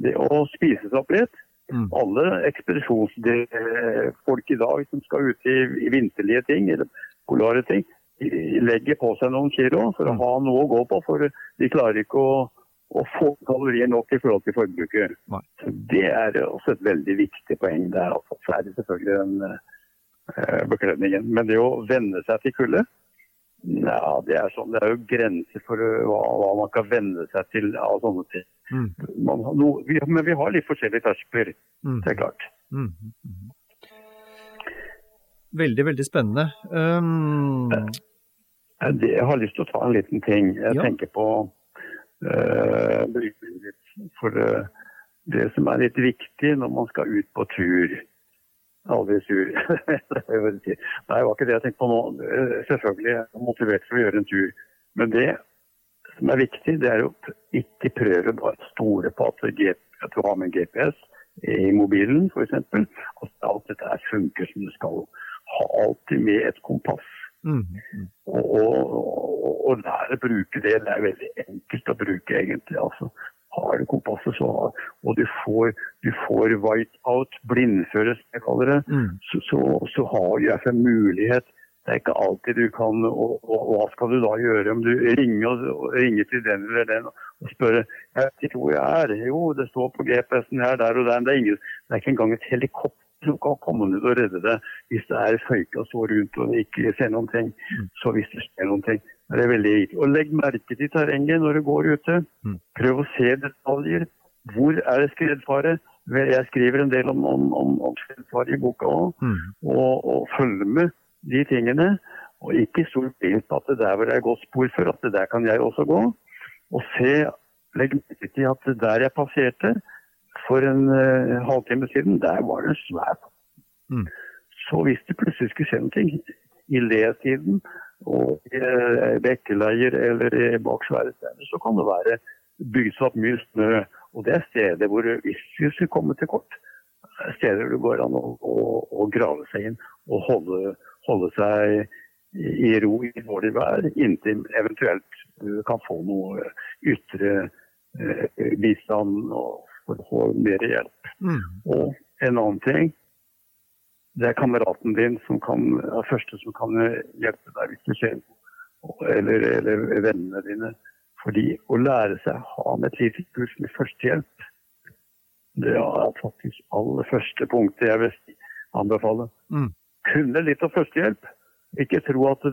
det å spise seg opp litt. Mm. Alle ekspedisjonsfolk i dag som skal ut i, i vinterlige ting, eller polare ting, legger på seg noen kilo for å mm. ha noe å gå på. For de klarer ikke å å få kalorier nok i forhold til forbruket. Det er også et veldig viktig poeng. der. Altså, så er det selvfølgelig den uh, bekledningen. Men det å venne seg til kulde, Ja, det er sånn. Det er jo grenser for uh, hva, hva man kan venne seg til av sånne ting. Mm. Man, no, vi, men vi har litt forskjellige terskler, Mm. det er klart. Mm. mhm. Veldig, veldig spennende. Um, jeg har lyst til å ta en liten ting. Jeg Ja. tenker på uh, For uh, det som er litt viktig når man skal ut på tur Aldri sur. Nei, det var ikke det jeg tenkte på nå. Eh, Selvfølgelig er jeg motivert for å gjøre en tur. Men det som er viktig, det er å ikke prøve å stole på at du har med GPS i mobilen f.eks. At alt dette funker som det skal. Ha alltid med et kompass. mhm. Og, og, og lære å bruke det. Det er veldig enkelt å bruke, egentlig. altså. Har du kompasset, så har Og du får, du får whiteout, blindføre, som jeg kaller det. Mm. Så, så, så har du altså en mulighet. Det er ikke alltid du kan og, og, og hva skal du da gjøre om du ringer, ringer til den eller den og spør jeg vet ikke hvor jeg er. Jo, det står på GPS-en her, der og der. Men det er, ingen, det er ikke engang et helikopter som kan komme ned og redde deg hvis det er føyka så rundt og ikke ser noen ting. Så hvis det skjer noen ting, er det veldig viktig. Og legg merke til terrenget når du går ute. Mm. Prøv å se detaljer. Hvor er det skredfare? Jeg skriver en del om, om, om, om skredfare i boka òg. Mm. Og, og følge med de tingene. Og ikke stol på at det der hvor det er gått spor før, at det der kan jeg også gå. Og se, legg merke til at der jeg passerte for en uh, halvtime siden, der var det svært. Mm. Så hvis det plutselig skulle skje noe i letiden og i uh, bekkeleier eller i bak svære steiner, så kan det være bygd seg opp mye snø. Og det er steder hvor hvis vi skulle komme til kort, er steder det går an å, å, å grave seg inn og holde, holde seg i i ro i dårlig vær, inntil eventuelt du kan få noe ytre eh, bistand og for å få mer hjelp. Mm. Og en annen ting, det er kameraten din som kan, er første som kan hjelpe deg hvis det skjer noe. Eller, eller vennene dine. Fordi å lære seg å ha med et lite kurs med førstehjelp, det er faktisk aller første punktet jeg vil anbefale. Mm. Kunne litt av førstehjelp. Ikke tro at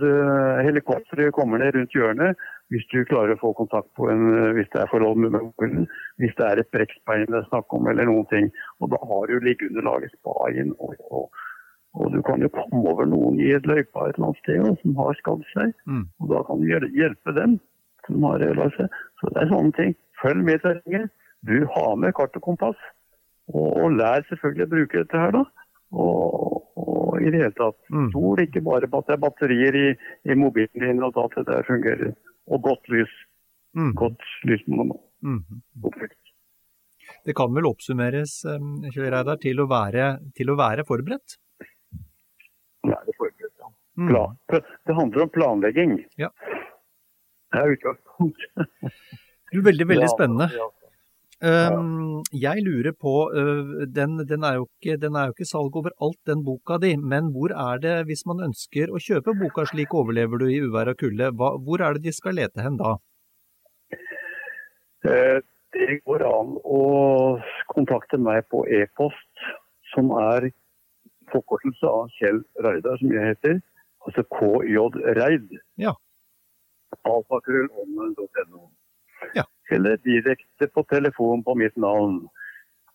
helikopteret kommer ned rundt hjørnet hvis du klarer å få kontakt på en, hvis det er forhold med mobilen, hvis det er et brekkbein det er snakk om eller noen ting. Og da har du liggeunderlaget spaien. og, og, og du kan jo komme over noen i et løypa et eller annet sted og, som har skadd seg. Mm. Og da kan du hjelpe dem som har ødelagt seg. Så det er sånne ting. Følg med terrenget. Du har med kart og kompass. Og, og lær selvfølgelig å bruke dette her, da. Og, og i det hele tatt, Mm. stol ikke bare på at det er batterier i, i mobilen din og at det fungerer. Og godt lys. Mm. Godt lysmoment. Mhm. Det kan vel oppsummeres um, Kjell Reidar, til, å være- til å være forberedt? Være forberedt, ja. Mm. Plan. Det handler om planlegging. Ja. Det er utgangspunktet. Veldig, veldig Ja, spennende. Um, jeg lurer på, uh, den, den, er jo ikke, den er jo ikke salg overalt, den boka di, men hvor er det, hvis man ønsker å kjøpe boka 'Slik overlever du i uvær og kulde', hva, hvor er det de skal lete hen da? Eh, Det går an å kontakte meg på e-post, som er forkortelse av Kjell Reidar, som jeg heter. Altså KJ Reid. Ja. Alfakrøllånden.no. Ja. Eller direkte på telefon på mitt navn.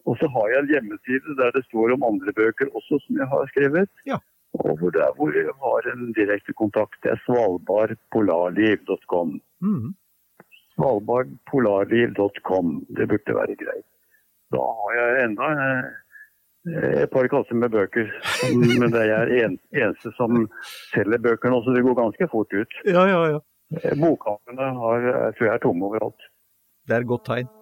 Og så har jeg en hjemmeside der det står om andre bøker også, som jeg har skrevet. Ja. Og hvor, der, hvor jeg har en direkte kontakt. Det er svalbardpolarliv.com. Mm. Svalbardpolarliv.com. Det burde være greit. Da har jeg enda eh, et par kasser med bøker. Men det er jeg en, eneste som selger bøker nå, så det går ganske fort ut. Ja, ja, ja. Eh, Bokhandlene tror jeg er tomme overalt. Det er et godt tegn.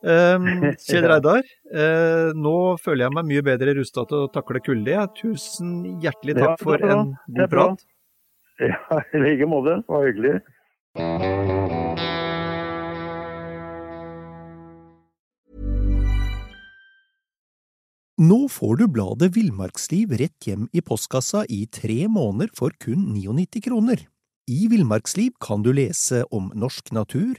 Um, Kjell Reidar, eh, nå føler jeg meg mye bedre rusta til å takle kulde. Tusen hjertelig Ja, takk for er bra. en god prat. Ja, I like måte. Det var hyggelig. Nå får du bladet Villmarksliv rett hjem i postkassa i tre måneder for kun 99 kroner. I Villmarksliv kan du lese om norsk natur,